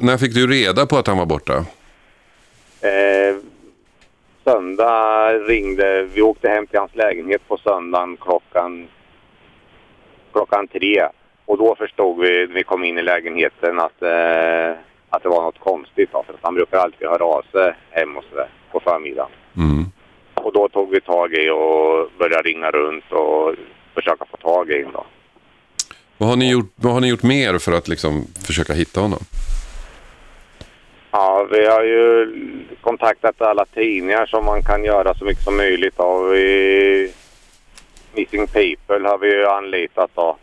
När fick du reda på att han var borta? Eh, söndag ringde, vi åkte hem till hans lägenhet på söndagen klockan, klockan tre. Och då förstod vi, när vi kom in i lägenheten, att, eh, att det var något konstigt. Då, för att han brukar alltid höra av sig hem och sådär på förmiddagen. Mm. Och då tog vi tag i och började ringa runt och försöka få tag i honom. Vad har ni gjort, vad har ni gjort mer för att liksom försöka hitta honom? Ja, vi har ju kontaktat alla tidningar som man kan göra så mycket som möjligt av. Vi, Missing People har vi ju anlitat då.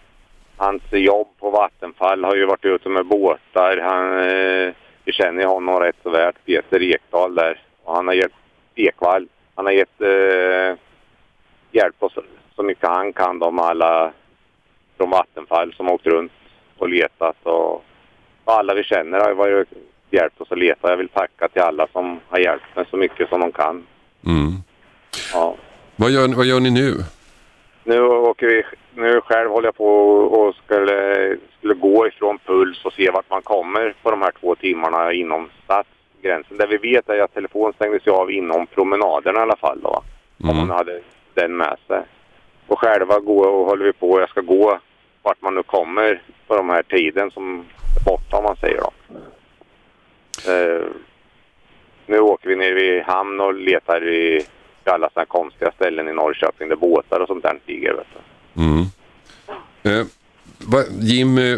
Hans jobb på Vattenfall har ju varit ute med båtar. Han, eh, vi känner ju honom rätt så väl, Peter Ekdahl där. Och han har hjälpt... Ekvall, han har gett eh, hjälp oss så mycket han kan då med alla från Vattenfall som åkt runt och letat. Och, och alla vi känner har ju varit hjälpt oss att leta. Jag vill tacka till alla som har hjälpt mig så mycket som de kan. Mm. Ja. Vad, gör, vad gör ni nu? Nu åker vi, nu själv håller jag på och skulle, skulle gå ifrån Puls och se vart man kommer på de här två timmarna inom stadsgränsen. Det vi vet är att telefonen stängdes av inom promenaderna i alla fall då. Om man hade den med sig. Och själva går och håller vi på. Jag ska gå vart man nu kommer på de här tiden som är borta om man säger då. Eh, nu åker vi ner vid hamn och letar i i alla sådana konstiga ställen i Norrköping där båtar och sånt där stiger. Vet du. Mm. Eh, vad, Jim, eh,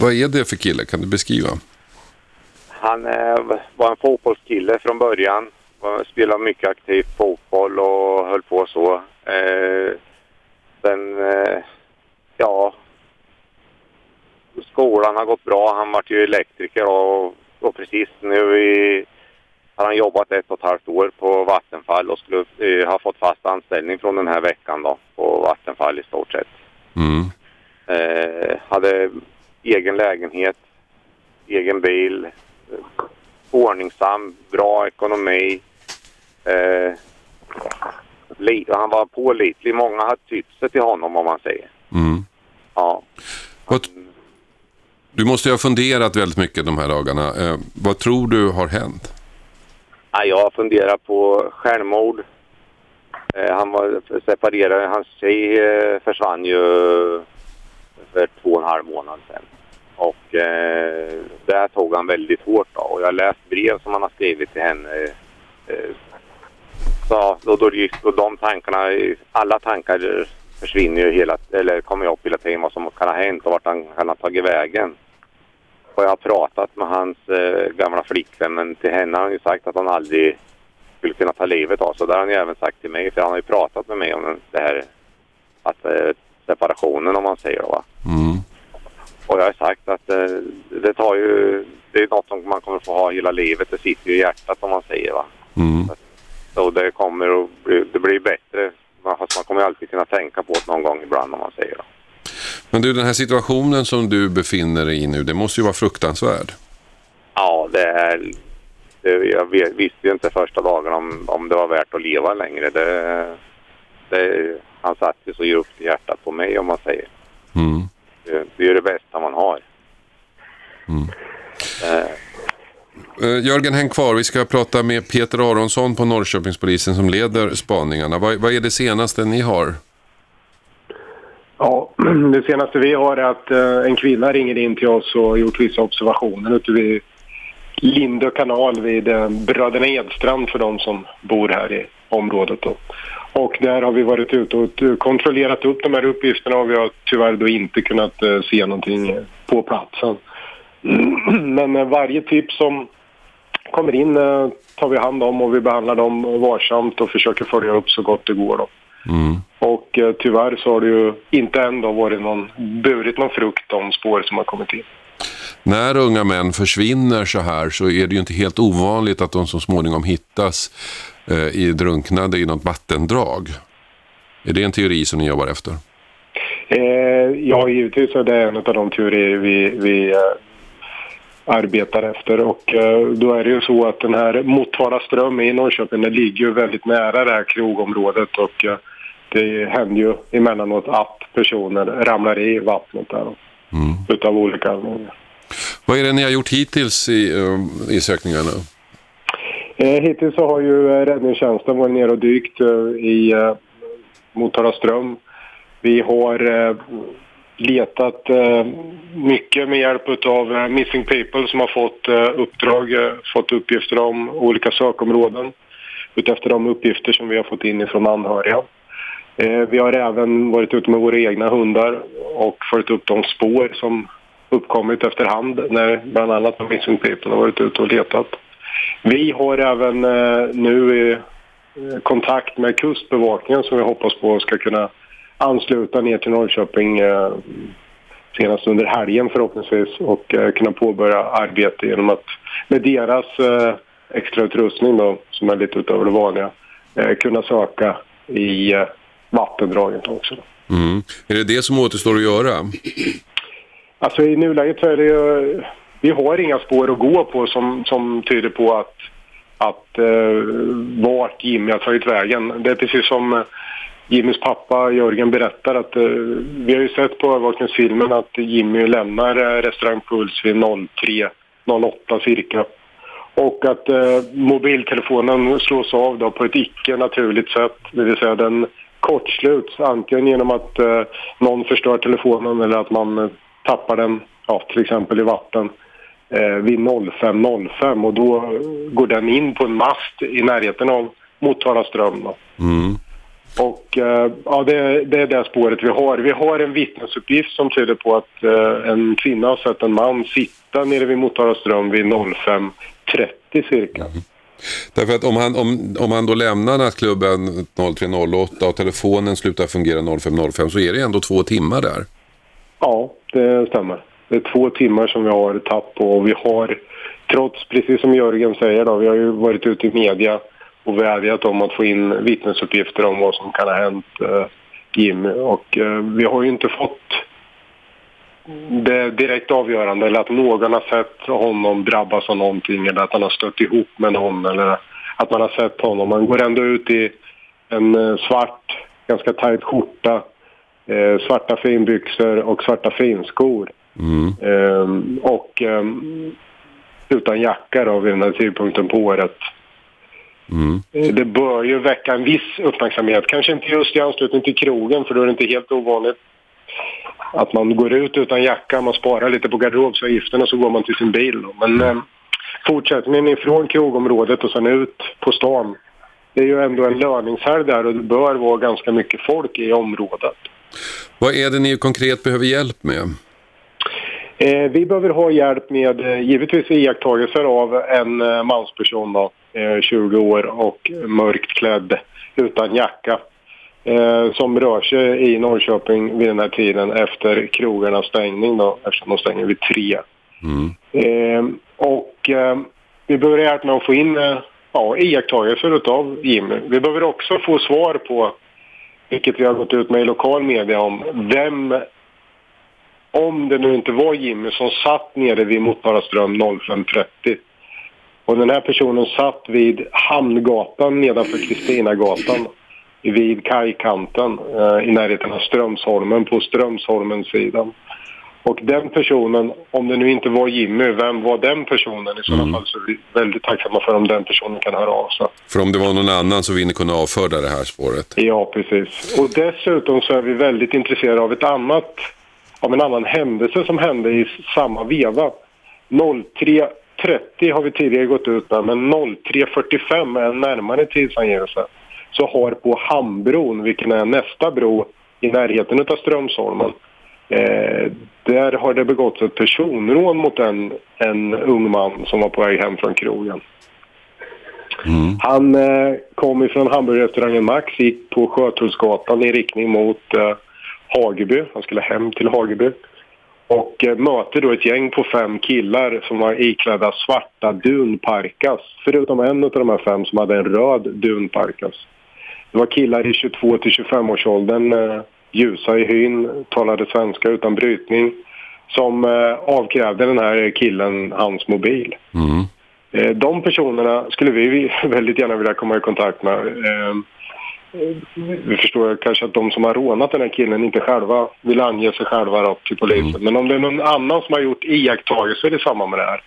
vad är det för kille? Kan du beskriva? Han eh, var en fotbollskille från början. Var- Spelade mycket aktivt fotboll och höll på så. Eh, sen, eh, ja, skolan har gått bra. Han vart ju elektriker och, och precis nu i, har han jobbat ett och ett halvt år på Vattenfall och skulle eh, ha fått fast anställning från den här veckan då på Vattenfall i stort sett. Mm. Eh, hade egen lägenhet, egen bil, eh, ordningsam, bra ekonomi. Eh, han var pålitlig. Många har tytt sig till honom om man säger. Mm. Ja. Vad, du måste ju ha funderat väldigt mycket de här dagarna. Eh, vad tror du har hänt? Ja, jag funderar på självmord. Eh, han var separerad. Hans tjej eh, försvann ju för två och en halv månad sedan. Och eh, det tog han väldigt hårt då. Och jag har läst brev som han har skrivit till henne. Eh, eh så då, då, gick- då de tankarna, alla tankar försvinner ju hela, eller kommer ju upp hela tiden vad som kan ha hänt och vart han kan ha tagit vägen. Och jag har pratat med hans eh, gamla flickvän men till henne har han ju sagt att han aldrig skulle kunna ta livet av sig. Det har han ju även sagt till mig för han har ju pratat med mig om det här att eh, separationen om man säger då va. Mm. Och jag har sagt att eh, det tar ju, det är något som man kommer få ha hela livet. Det sitter ju i hjärtat om man säger va. Mm. Så det kommer att bli, det blir bättre. Fast man kommer alltid kunna tänka på det någon gång ibland om man säger då. Men du, den här situationen som du befinner dig i nu, det måste ju vara fruktansvärd. Ja, det är... Det, jag visste ju inte första dagen om, om det var värt att leva längre. Det, det, han satt ju så djupt i hjärtat på mig om man säger. Mm. Det, det är det bästa man har. Eh, Eh, Eh, Jörgen, häng kvar. Vi ska prata med Peter Aronsson på Norrköpingspolisen som leder spaningarna. Vad, vad är det senaste ni har? Ja, det senaste vi har är att eh, en kvinna ringer in till oss och har gjort vissa observationer ute vid Lindö kanal vid eh, Bröderna Edstrand för de som bor här i området. Då. Och där har vi varit ute och kontrollerat upp de här uppgifterna och vi har tyvärr då inte kunnat se någonting på platsen. Men varje tips som kommer in eh, tar vi hand om och vi behandlar dem varsamt och försöker följa upp så gott det går. Då. Mm. Och eh, tyvärr så har det ju inte ändå varit någon, burit någon frukt de spår som har kommit in. När unga män försvinner så här så är det ju inte helt ovanligt att de så småningom hittas eh, i drunknade i något vattendrag. Är det en teori som ni jobbar efter? Eh, ja, givetvis är det en av de teorier vi, vi eh, arbetar efter. Och eh, då är det ju så att den här Motala ström i Norrköping, den ligger ju väldigt nära det här krogområdet och eh, det händer ju emellanåt att personer ramlar i vattnet där Mm. utav olika anledningar. Vad är det ni har gjort hittills i, uh, i sökningarna? Eh, hittills så har ju eh, räddningstjänsten varit nere och dykt eh, i eh, Motala ström. Vi har eh, letat eh, mycket med hjälp av eh, Missing People som har fått eh, uppdrag, eh, fått uppgifter om olika sökområden utefter de uppgifter som vi har fått in ifrån anhöriga. Eh, vi har även varit ute med våra egna hundar och följt upp de spår som uppkommit efterhand när bland annat Missing People har varit ute och letat. Vi har även eh, nu eh, kontakt med Kustbevakningen som vi hoppas på ska kunna ansluta ner till Norrköping eh, senast under helgen förhoppningsvis och eh, kunna påbörja arbete genom att med deras eh, extrautrustning då, som är lite utöver det vanliga, eh, kunna söka i eh, vattendraget också. Mm. Är det det som återstår att göra? Alltså i nuläget så är det ju, vi har inga spår att gå på som, som tyder på att, att eh, vart Jimmy har tagit vägen. Det är precis som Jimmys pappa Jörgen berättar att eh, vi har ju sett på övervakningsfilmen att Jimmy lämnar eh, restaurang Puls vid 03.08 cirka. Och att eh, mobiltelefonen slås av då på ett icke naturligt sätt, det vill säga den kortsluts antingen genom att eh, någon förstör telefonen eller att man eh, tappar den, ja, till exempel i vatten eh, vid 05.05 och då går den in på en mast i närheten av Motala ström. Då. Mm. Och eh, ja, det, det är det spåret vi har. Vi har en vittnesuppgift som tyder på att eh, en kvinna har sett en man sitta nere vid Motala ström vid 05.30 cirka. Därför att om han, om, om han då lämnar nattklubben 03.08 och telefonen slutar fungera 05.05 så är det ändå två timmar där. Ja, det stämmer. Det är två timmar som vi har tapp på och vi har, trots, precis som Jörgen säger då, vi har ju varit ute i media och vädjat om att få in vittnesuppgifter om vad som kan ha hänt eh, Jimmy. Och eh, vi har ju inte fått det direkt avgörande eller att någon har sett honom drabbas av någonting eller att han har stött ihop med någon eller att man har sett honom. Man går ändå ut i en eh, svart, ganska tajt skjorta, eh, svarta finbyxor och svarta finskor. Mm. Ehm, och ehm, utan jacka då vid den här tidpunkten på året. Mm. Det bör ju väcka en viss uppmärksamhet. Kanske inte just i anslutning till krogen för då är det inte helt ovanligt att man går ut utan jacka, man sparar lite på garderobsavgiften och så går man till sin bil. Då. Men eh, fortsättningen ifrån krogområdet och sen ut på stan. Det är ju ändå en löningshelg där och det bör vara ganska mycket folk i området. Vad är det ni konkret behöver hjälp med? Eh, vi behöver ha hjälp med eh, givetvis iakttagelser av en eh, mansperson då, 20 år och mörkt klädd utan jacka. Eh, som rör sig i Norrköping vid den här tiden efter krogarnas stängning då, eftersom de stänger vid tre. Mm. Eh, och eh, vi behöver hjälp med att få in eh, ja, iakttagelser av Jimmy. Vi behöver också få svar på, vilket vi har gått ut med i lokal media om, vem, om det nu inte var Jimmy som satt nere vid Motala ström 05.30. Och den här personen satt vid Hamngatan nedanför Kristinagatan vid kajkanten eh, i närheten av Strömsholmen på Strömsholmens sidan. Och den personen, om det nu inte var Jimmy, vem var den personen? I sådana Mm. fall så är vi väldigt tacksamma för om den personen kan höra av sig. För om det var någon annan så vill ni kunna avföra det här spåret. Ja, precis. Och dessutom så är vi väldigt intresserade av ett annat, av en annan händelse som hände i samma veva. 03.30 har vi tidigare gått ut med, men 03.45 är en närmare tidsangivelse. Så har på Hambron, vilken är nästa bro i närheten av Strömsholmen, eh, där har det begåtts ett personrån mot en, en ung man som var på väg hem från krogen. Mm. Han eh, kom ifrån hamburgerrestaurangen Max, gick på Sjötullsgatan i riktning mot eh, Hageby. Han skulle hem till Hageby. Och eh, möter då ett gäng på fem killar som var iklädda svarta dunparkas. Förutom en av de här fem som hade en röd dunparkas. Det var killar i 22 till 25 årsåldern, eh, ljusa i hyn, talade svenska utan brytning. Som eh, avkrävde den här killen hans mobil. Mm. De personerna skulle vi väldigt gärna vilja komma i kontakt med. Vi förstår kanske att de som har rånat den här killen inte själva vill ange sig själva då, till polisen. Mm. Men om det är någon annan som har gjort iakttagelser i samband med det här.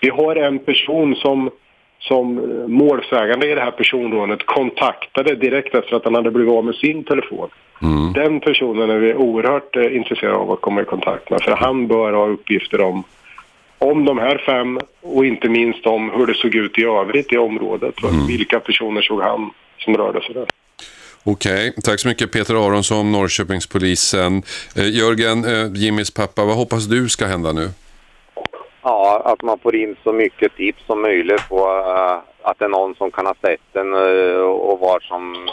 Vi har en person som, som eh, målsägande i det här personrånet kontaktade direkt efter att han hade blivit av med sin telefon. Mm. Den personen är vi oerhört eh, intresserade av att komma i kontakt med för han bör ha uppgifter om, om de här fem och inte minst om hur det såg ut i övrigt i området. Vilka personer såg han som rörde sig där? Okej, tack så mycket Peter Aronsson, Norrköpingspolisen. Eh, Jörgen, eh, Jimmys pappa, vad hoppas du ska hända nu? Ja, att man får in så mycket tips som möjligt på uh, att det är någon som kan ha sett den uh, eh, och, vad som,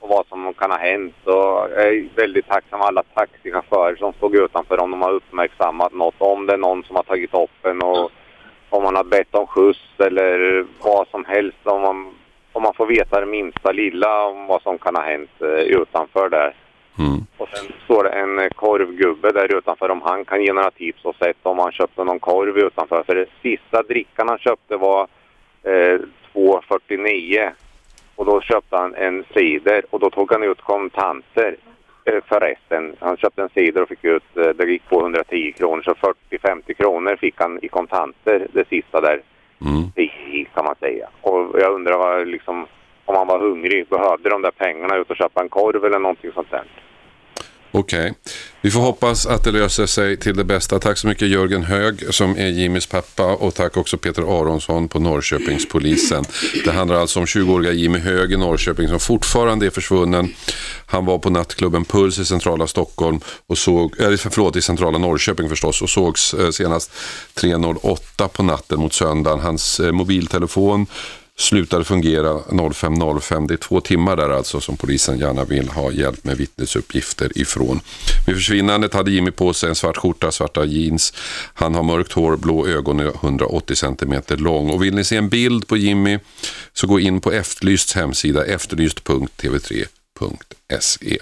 och vad som kan ha hänt. Och jag är väldigt tacksam alla taxichaufförer som stod utanför om de har uppmärksammat något. Om det är någon som har tagit upp en och om man har bett om skjuts eller vad som helst. Om man, om man får veta det minsta lilla om vad som kan ha hänt eh, utanför där. Mm. Och sen står det en eh, korvgubbe där utanför om han kan ge några tips och sätt om han köpte någon korv utanför. För det sista drickan han köpte var eh, 2,49 och då köpte han en cider och då tog han ut kontanter eh, för resten. Han köpte en cider och fick ut, eh, det gick på 110 kronor så 40-50 kronor fick han i kontanter det sista där Mm. i kan man säga. Och jag undrar vad, liksom, om han var hungrig, behövde de där pengarna ut och köpa en korv eller någonting sånt där. Okej, vi får hoppas att det löser sig till det bästa. Tack så mycket Jörgen Hög som är Jimmys pappa och tack också Peter Aronsson på Norrköpingspolisen. Det handlar alltså om 20-åriga Jimmy Hög i Norrköping som fortfarande är försvunnen. Han var på nattklubben Puls i centrala Stockholm och såg, eller förlåt i centrala Norrköping förstås och sågs eh, senast 3.08 på natten mot söndagen. Hans eh, mobiltelefon slutade fungera 05.05. Det är två timmar där alltså som polisen gärna vill ha hjälp med vittnesuppgifter ifrån. Vid försvinnandet hade Jimmy på sig en svart skjorta, svarta jeans. Han har mörkt hår, blå ögon och 180 cm lång. Och vill ni se en bild på Jimmy så gå in på Efterlysts hemsida efterlyst.tv3.se.